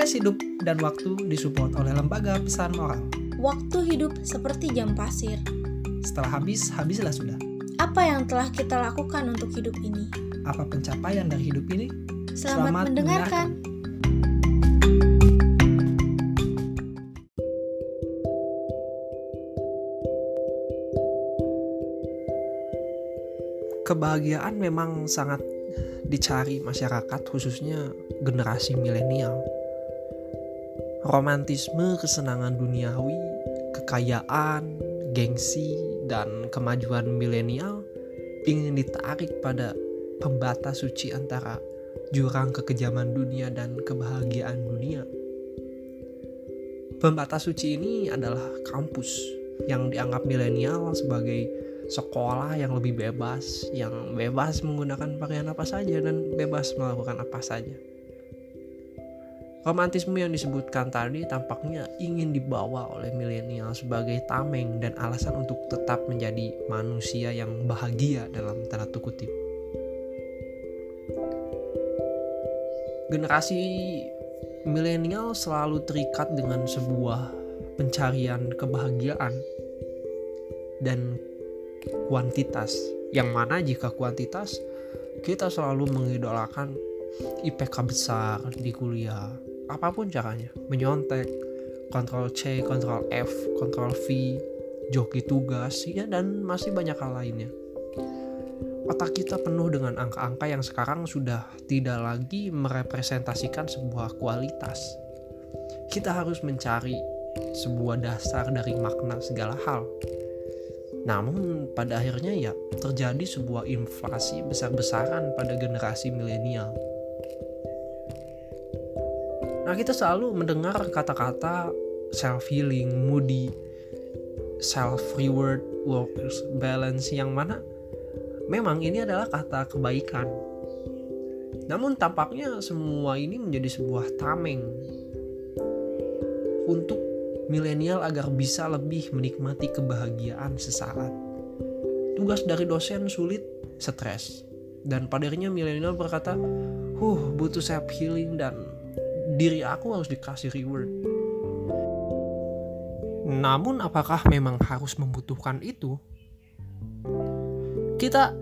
Podcast Hidup dan Waktu disupport oleh Lembaga Pesan Moral. Waktu hidup seperti jam pasir. Setelah habis, habislah sudah. Apa yang telah kita lakukan untuk hidup ini? Apa pencapaian dari hidup ini? Selamat, Selamat mendengarkan. Kebahagiaan memang sangat dicari masyarakat khususnya generasi milenial. Romantisme, kesenangan duniawi, kekayaan, gengsi, dan kemajuan milenial ingin ditarik pada pembatas suci antara jurang kekejaman dunia dan kebahagiaan dunia. Pembatas suci ini adalah kampus yang dianggap milenial sebagai sekolah yang lebih bebas, yang bebas menggunakan pakaian apa saja dan bebas melakukan apa saja. Romantisme yang disebutkan tadi tampaknya ingin dibawa oleh milenial sebagai tameng dan alasan untuk tetap menjadi manusia yang bahagia dalam tanda kutip. Generasi milenial selalu terikat dengan sebuah pencarian kebahagiaan dan kuantitas yang mana jika kuantitas kita selalu mengidolakan IPK besar di kuliah apa pun caranya. Menyontek kontrol C kontrol F kontrol V joki tugas ya dan masih banyak hal lainnya. Otak kita penuh dengan angka-angka yang sekarang sudah tidak lagi merepresentasikan sebuah kualitas. Kita harus mencari sebuah dasar dari makna segala hal. Namun pada akhirnya ya terjadi sebuah inflasi besar-besaran pada generasi milenial Nah, kita selalu mendengar kata-kata self healing, moody, self reward, workers balance yang mana memang ini adalah kata kebaikan. Namun tampaknya semua ini menjadi sebuah tameng untuk milenial agar bisa lebih menikmati kebahagiaan sesaat. Tugas dari dosen sulit, stres. Dan pada akhirnya milenial berkata, "Huh, butuh self healing dan diri aku harus dikasih reward. Namun apakah memang harus membutuhkan itu? Kita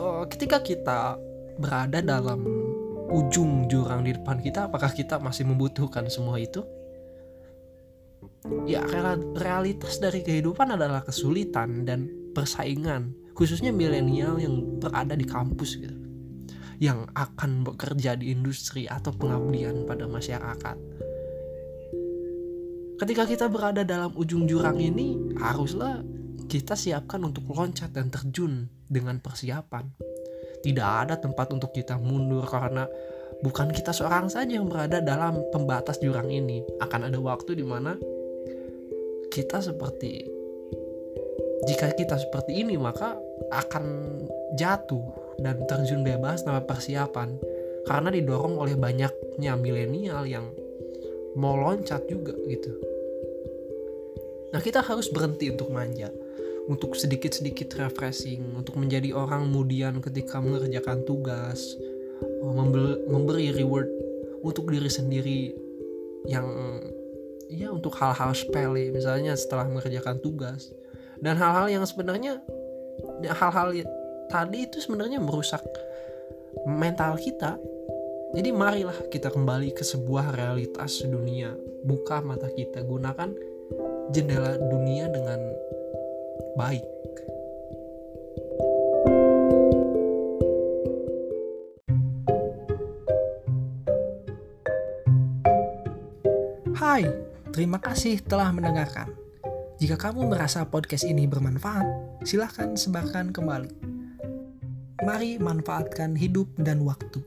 uh, ketika kita berada dalam ujung jurang di depan kita, apakah kita masih membutuhkan semua itu? Ya, realitas dari kehidupan adalah kesulitan dan persaingan, khususnya milenial yang berada di kampus gitu yang akan bekerja di industri atau pengabdian pada masyarakat. Ketika kita berada dalam ujung jurang ini, haruslah kita siapkan untuk loncat dan terjun dengan persiapan. Tidak ada tempat untuk kita mundur karena bukan kita seorang saja yang berada dalam pembatas jurang ini. Akan ada waktu di mana kita seperti jika kita seperti ini maka akan jatuh dan terjun bebas tanpa persiapan karena didorong oleh banyaknya milenial yang mau loncat juga gitu. Nah kita harus berhenti untuk manja, untuk sedikit-sedikit refreshing, untuk menjadi orang kemudian ketika mengerjakan tugas, oh, memberi reward untuk diri sendiri yang ya untuk hal-hal sepele misalnya setelah mengerjakan tugas dan hal-hal yang sebenarnya hal-hal tadi itu sebenarnya merusak mental kita. Jadi marilah kita kembali ke sebuah realitas dunia. Buka mata kita, gunakan jendela dunia dengan baik. Hai, terima kasih telah mendengarkan. Jika kamu merasa podcast ini bermanfaat, silahkan sebarkan kembali. Mari manfaatkan hidup dan waktu.